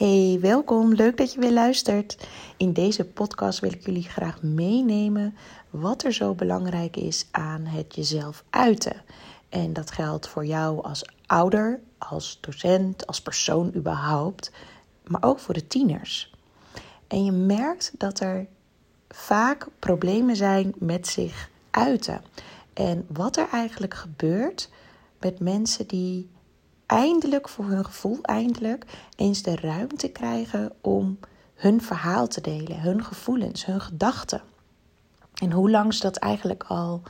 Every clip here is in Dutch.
Hey, welkom. Leuk dat je weer luistert. In deze podcast wil ik jullie graag meenemen wat er zo belangrijk is aan het jezelf uiten. En dat geldt voor jou als ouder, als docent, als persoon überhaupt, maar ook voor de tieners. En je merkt dat er vaak problemen zijn met zich uiten. En wat er eigenlijk gebeurt met mensen die eindelijk voor hun gevoel, eindelijk eens de ruimte krijgen om hun verhaal te delen, hun gevoelens, hun gedachten. En hoe lang dat eigenlijk al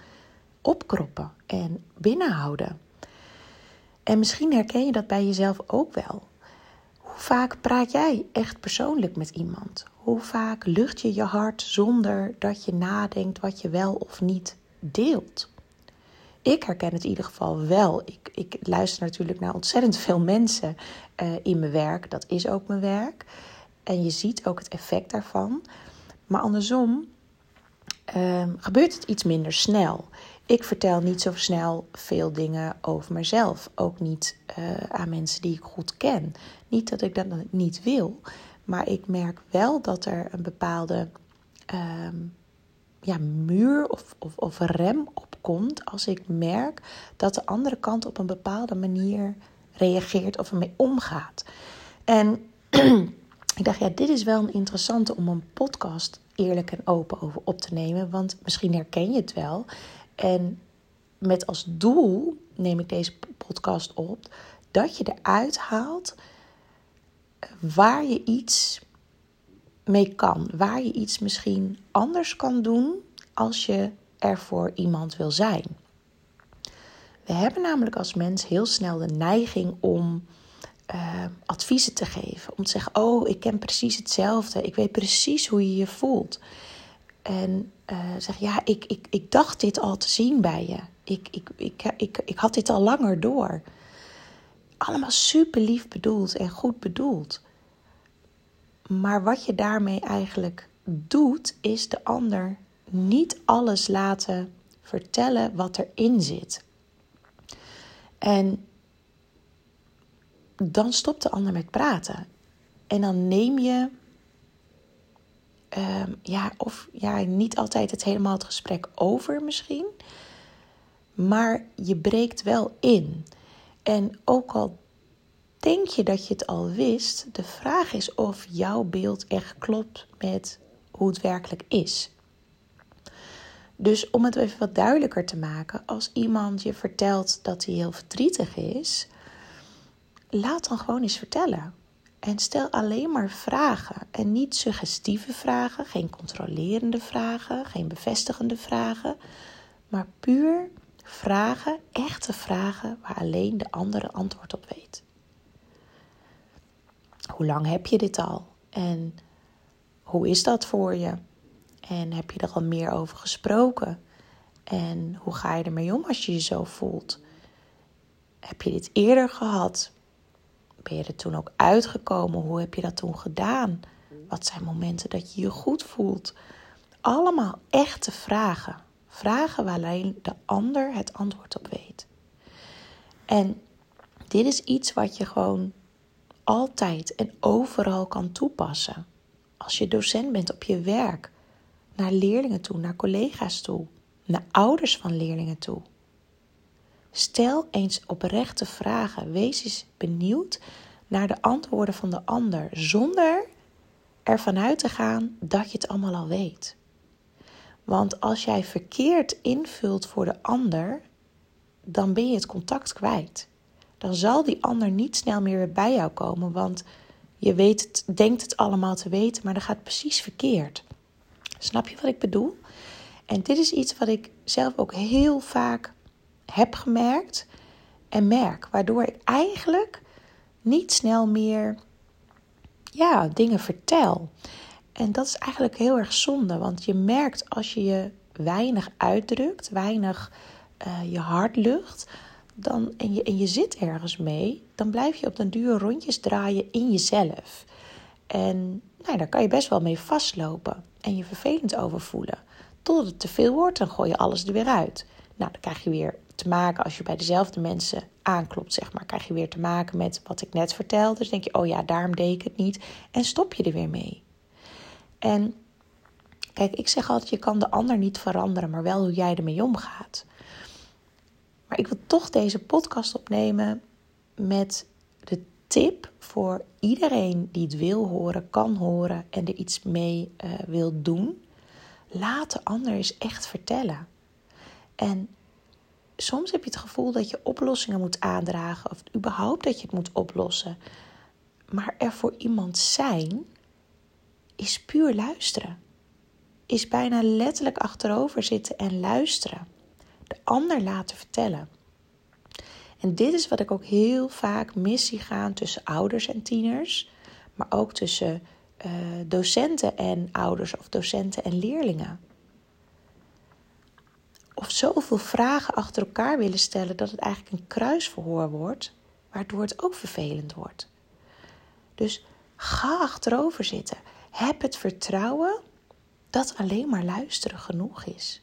opkroppen en binnenhouden. En misschien herken je dat bij jezelf ook wel. Hoe vaak praat jij echt persoonlijk met iemand? Hoe vaak lucht je je hart zonder dat je nadenkt wat je wel of niet deelt? Ik herken het in ieder geval wel. Ik, ik luister natuurlijk naar ontzettend veel mensen uh, in mijn werk. Dat is ook mijn werk. En je ziet ook het effect daarvan. Maar andersom uh, gebeurt het iets minder snel. Ik vertel niet zo snel veel dingen over mezelf. Ook niet uh, aan mensen die ik goed ken. Niet dat ik dat niet wil. Maar ik merk wel dat er een bepaalde ehm, ja, muur of, of, of rem opkomt als ik merk dat de andere kant op een bepaalde manier reageert of ermee omgaat. En ik dacht, ja, dit is wel een interessante om een podcast eerlijk en open over op te nemen, want misschien herken je het wel. En met als doel neem ik deze podcast op dat je eruit haalt waar je iets mee kan. Waar je iets misschien anders kan doen als je er voor iemand wil zijn. We hebben namelijk als mens heel snel de neiging om uh, adviezen te geven. Om te zeggen: Oh, ik ken precies hetzelfde. Ik weet precies hoe je je voelt. En uh, zeg: Ja, ik, ik, ik dacht dit al te zien bij je. Ik, ik, ik, ik, ik had dit al langer door. Allemaal super lief bedoeld en goed bedoeld. Maar wat je daarmee eigenlijk doet, is de ander niet alles laten vertellen wat erin zit. En dan stopt de ander met praten. En dan neem je, um, ja, of ja, niet altijd het helemaal het gesprek over misschien, maar je breekt wel in. En ook al denk je dat je het al wist, de vraag is of jouw beeld echt klopt met hoe het werkelijk is. Dus om het even wat duidelijker te maken, als iemand je vertelt dat hij heel verdrietig is, laat dan gewoon eens vertellen. En stel alleen maar vragen en niet suggestieve vragen, geen controlerende vragen, geen bevestigende vragen, maar puur vragen, echte vragen waar alleen de andere antwoord op weet. Hoe lang heb je dit al? En hoe is dat voor je? En heb je er al meer over gesproken? En hoe ga je ermee om als je je zo voelt? Heb je dit eerder gehad? Ben je er toen ook uitgekomen? Hoe heb je dat toen gedaan? Wat zijn momenten dat je je goed voelt? Allemaal echte vragen. Vragen waar alleen de ander het antwoord op weet. En dit is iets wat je gewoon altijd en overal kan toepassen. Als je docent bent op je werk, naar leerlingen toe, naar collega's toe, naar ouders van leerlingen toe. Stel eens oprechte vragen. Wees eens benieuwd naar de antwoorden van de ander, zonder ervan uit te gaan dat je het allemaal al weet. Want als jij verkeerd invult voor de ander, dan ben je het contact kwijt. Dan zal die ander niet snel meer bij jou komen, want je weet het, denkt het allemaal te weten, maar dat gaat precies verkeerd. Snap je wat ik bedoel? En dit is iets wat ik zelf ook heel vaak heb gemerkt en merk, waardoor ik eigenlijk niet snel meer ja, dingen vertel. En dat is eigenlijk heel erg zonde, want je merkt als je je weinig uitdrukt, weinig uh, je hart lucht, dan, en, je, en je zit ergens mee, dan blijf je op den duur rondjes draaien in jezelf. En nou, daar kan je best wel mee vastlopen en je vervelend over voelen. Totdat het te veel wordt, dan gooi je alles er weer uit. Nou, dan krijg je weer te maken als je bij dezelfde mensen aanklopt, zeg maar. Krijg je weer te maken met wat ik net vertelde. Dus denk je, oh ja, daarom deed ik het niet. En stop je er weer mee. En kijk, ik zeg altijd, je kan de ander niet veranderen, maar wel hoe jij ermee omgaat. Maar ik wil toch deze podcast opnemen met de tip voor iedereen die het wil horen, kan horen en er iets mee uh, wil doen. Laat de ander eens echt vertellen. En soms heb je het gevoel dat je oplossingen moet aandragen of überhaupt dat je het moet oplossen. Maar er voor iemand zijn is puur luisteren. Is bijna letterlijk achterover zitten en luisteren. De ander laten vertellen. En dit is wat ik ook heel vaak mis zie gaan tussen ouders en tieners, maar ook tussen uh, docenten en ouders of docenten en leerlingen. Of zoveel vragen achter elkaar willen stellen dat het eigenlijk een kruisverhoor wordt, waardoor het ook vervelend wordt. Dus ga achterover zitten. Heb het vertrouwen dat alleen maar luisteren genoeg is.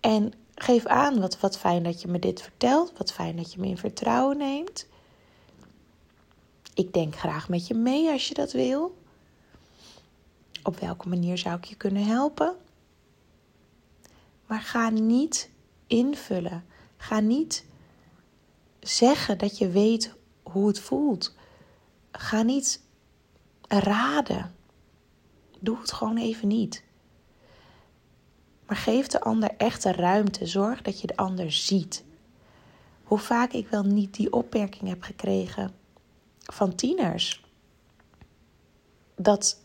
En geef aan wat, wat fijn dat je me dit vertelt. Wat fijn dat je me in vertrouwen neemt. Ik denk graag met je mee als je dat wil. Op welke manier zou ik je kunnen helpen? Maar ga niet invullen. Ga niet zeggen dat je weet hoe het voelt. Ga niet raden. Doe het gewoon even niet. Maar geef de ander echte ruimte. Zorg dat je de ander ziet. Hoe vaak ik wel niet die opmerking heb gekregen van tieners. Dat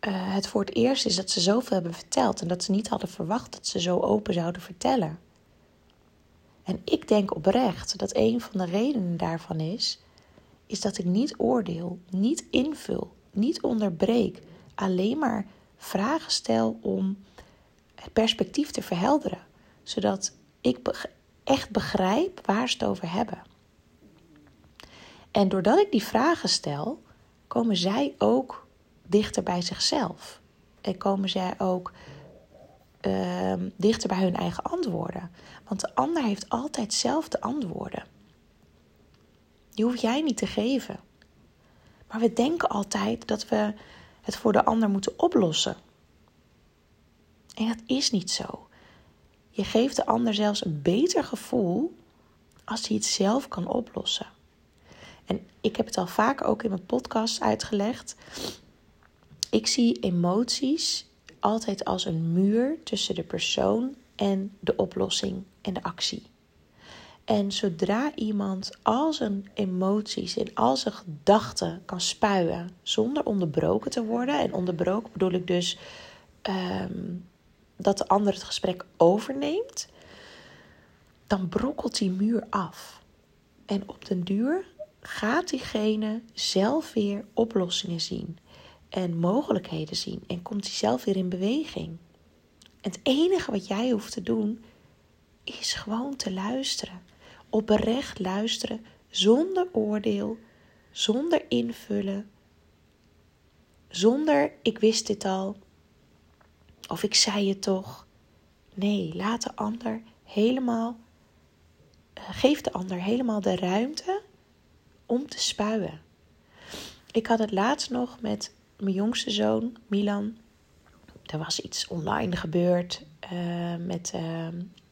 uh, het voor het eerst is dat ze zoveel hebben verteld en dat ze niet hadden verwacht dat ze zo open zouden vertellen. En ik denk oprecht dat een van de redenen daarvan is, is dat ik niet oordeel, niet invul, niet onderbreek, alleen maar vragen stel om het perspectief te verhelderen, zodat ik echt begrijp waar ze het over hebben. En doordat ik die vragen stel, komen zij ook dichter bij zichzelf. En komen zij ook uh, dichter bij hun eigen antwoorden. Want de ander heeft altijd zelf de antwoorden. Die hoef jij niet te geven. Maar we denken altijd dat we het voor de ander moeten oplossen. En dat is niet zo. Je geeft de ander zelfs een beter gevoel als hij het zelf kan oplossen. En ik heb het al vaker ook in mijn podcast uitgelegd. Ik zie emoties altijd als een muur tussen de persoon en de oplossing en de actie. En zodra iemand al zijn emoties en al zijn gedachten kan spuien zonder onderbroken te worden, en onderbroken bedoel ik dus ehm, dat de ander het gesprek overneemt, dan brokkelt die muur af. En op den duur gaat diegene zelf weer oplossingen zien en mogelijkheden zien en komt hij zelf weer in beweging. En het enige wat jij hoeft te doen is gewoon te luisteren. Oprecht luisteren, zonder oordeel, zonder invullen, zonder ik wist dit al of ik zei het toch. Nee, laat de ander helemaal, uh, geef de ander helemaal de ruimte om te spuien. Ik had het laatst nog met mijn jongste zoon, Milan. Er was iets online gebeurd uh, met, uh,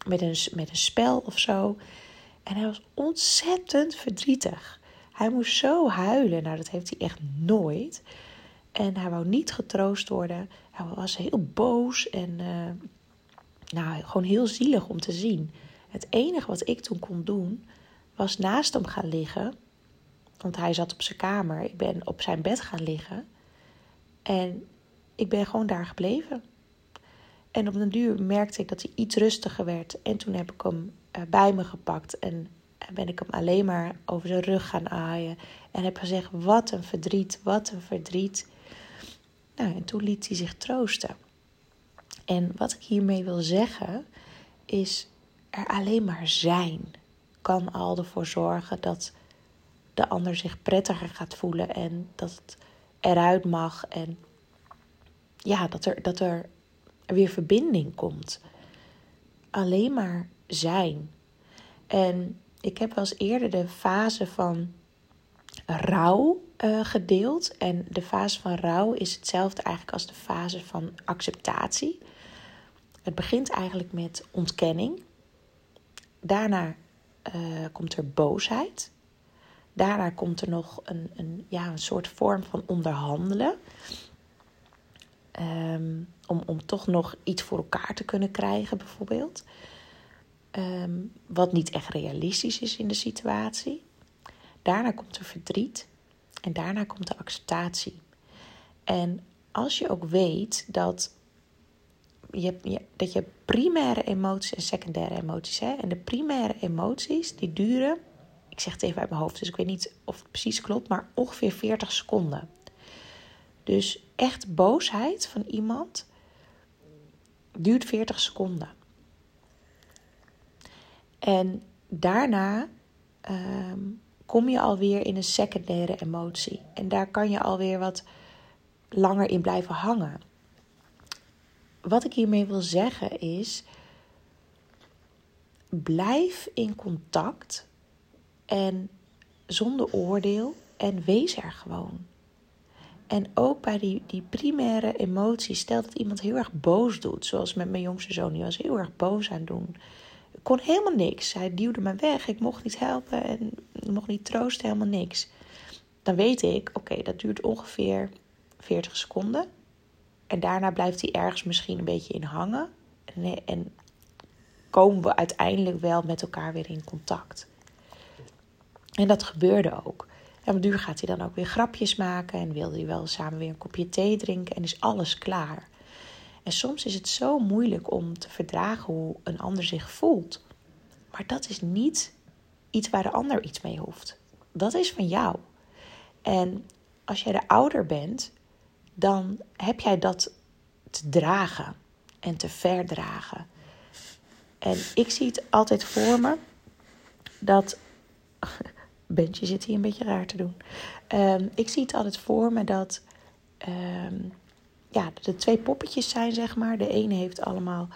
met, een, met een spel of zo. En hij was ontzettend verdrietig. Hij moest zo huilen. Nou, dat heeft hij echt nooit. En hij wou niet getroost worden. Hij was heel boos en uh, nou, gewoon heel zielig om te zien. Het enige wat ik toen kon doen, was naast hem gaan liggen. Want hij zat op zijn kamer. Ik ben op zijn bed gaan liggen. En ik ben gewoon daar gebleven. En op een duur merkte ik dat hij iets rustiger werd. En toen heb ik hem uh, bij me gepakt. En ben ik hem alleen maar over zijn rug gaan aaien. En heb gezegd: Wat een verdriet, wat een verdriet. Nou, en toen liet hij zich troosten. En wat ik hiermee wil zeggen, is er alleen maar zijn kan al ervoor zorgen dat de ander zich prettiger gaat voelen en dat het eruit mag en ja, dat er, dat er weer verbinding komt. alleen maar zijn. En ik heb wel eens eerder de fase van rouw uh, gedeeld. En de fase van rouw is hetzelfde eigenlijk als de fase van acceptatie. Het begint eigenlijk met ontkenning. Daarna uh, komt er boosheid. Daarna komt er nog een, een, ja, een soort vorm van onderhandelen. Um, om, om toch nog iets voor elkaar te kunnen krijgen, bijvoorbeeld. Um, wat niet echt realistisch is in de situatie. Daarna komt er verdriet. En daarna komt de acceptatie. En als je ook weet dat je, dat je primaire emoties en secundaire emoties hebt. En de primaire emoties die duren, ik zeg het even uit mijn hoofd, dus ik weet niet of het precies klopt, maar ongeveer 40 seconden. Dus echt boosheid van iemand duurt 40 seconden. En daarna ehm, kom je alweer in een secundaire emotie. En daar kan je alweer wat langer in blijven hangen. Wat ik hiermee wil zeggen is: blijf in contact en zonder oordeel en wees er gewoon. En ook bij die, die primaire emoties, stel dat iemand heel erg boos doet, zoals met mijn jongste zoon, die was heel erg boos aan doen. Ik kon helemaal niks. Hij duwde me weg, ik mocht niet helpen en mocht niet troosten, helemaal niks. Dan weet ik, oké, dat duurt ongeveer 40 seconden. En daarna blijft hij ergens misschien een beetje in hangen. En, en komen we uiteindelijk wel met elkaar weer in contact. En dat gebeurde ook. En op duur gaat hij dan ook weer grapjes maken en wil hij wel samen weer een kopje thee drinken en is alles klaar. En soms is het zo moeilijk om te verdragen hoe een ander zich voelt. Maar dat is niet iets waar de ander iets mee hoeft. Dat is van jou. En als jij de ouder bent, dan heb jij dat te dragen en te verdragen. En ik zie het altijd voor me dat Bentje zit hier een beetje raar te doen. Ehm, ik zie het altijd voor me dat um, ja, er twee poppetjes zijn, zeg maar. De ene heeft allemaal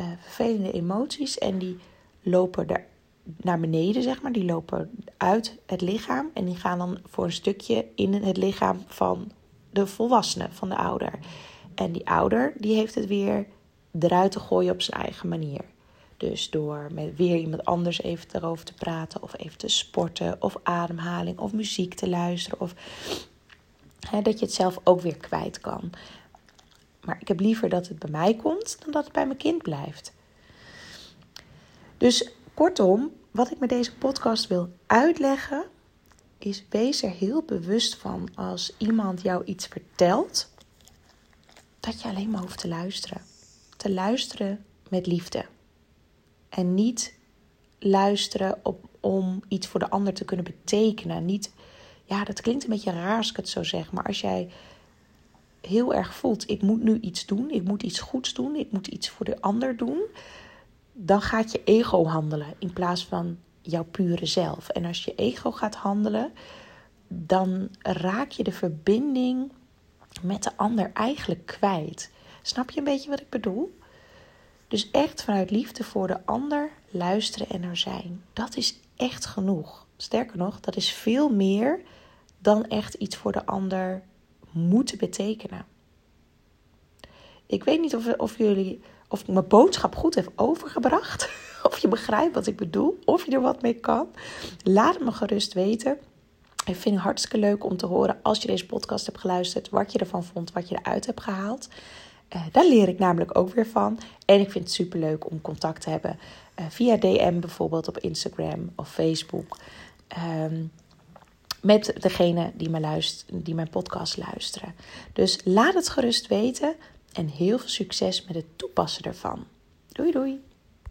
uh, vervelende emoties en die lopen er naar beneden, zeg maar. Die lopen uit het lichaam en die gaan dan voor een stukje in het lichaam van de volwassene, van de ouder. En die ouder, die heeft het weer eruit te gooien op zijn eigen manier. Dus door met weer iemand anders even erover te praten, of even te sporten, of ademhaling, of muziek te luisteren, of hè, dat je het zelf ook weer kwijt kan. Maar ik heb liever dat het bij mij komt dan dat het bij mijn kind blijft. Dus kortom, wat ik met deze podcast wil uitleggen, is wees er heel bewust van als iemand jou iets vertelt, dat je alleen maar hoeft te luisteren. Te luisteren met liefde. En niet luisteren op, om iets voor de ander te kunnen betekenen. Niet, ja, dat klinkt een beetje raar als ik het zo zeg. Maar als jij heel erg voelt, ik moet nu iets doen, ik moet iets goeds doen, ik moet iets voor de ander doen. Dan gaat je ego handelen in plaats van jouw pure zelf. En als je ego gaat handelen, dan raak je de verbinding met de ander eigenlijk kwijt. Snap je een beetje wat ik bedoel? Dus echt vanuit liefde voor de ander luisteren en er zijn. Dat is echt genoeg. Sterker nog, dat is veel meer dan echt iets voor de ander moeten betekenen. Ik weet niet of, of jullie of mijn boodschap goed heb overgebracht. Of je begrijpt wat ik bedoel. Of je er wat mee kan. Laat het me gerust weten. Ik vind het hartstikke leuk om te horen als je deze podcast hebt geluisterd. Wat je ervan vond, wat je eruit hebt gehaald. Uh, daar leer ik namelijk ook weer van. En ik vind het super leuk om contact te hebben uh, via DM bijvoorbeeld op Instagram of Facebook. Um, met degene die, me luistert, die mijn podcast luisteren. Dus laat het gerust weten en heel veel succes met het toepassen ervan. Doei doei!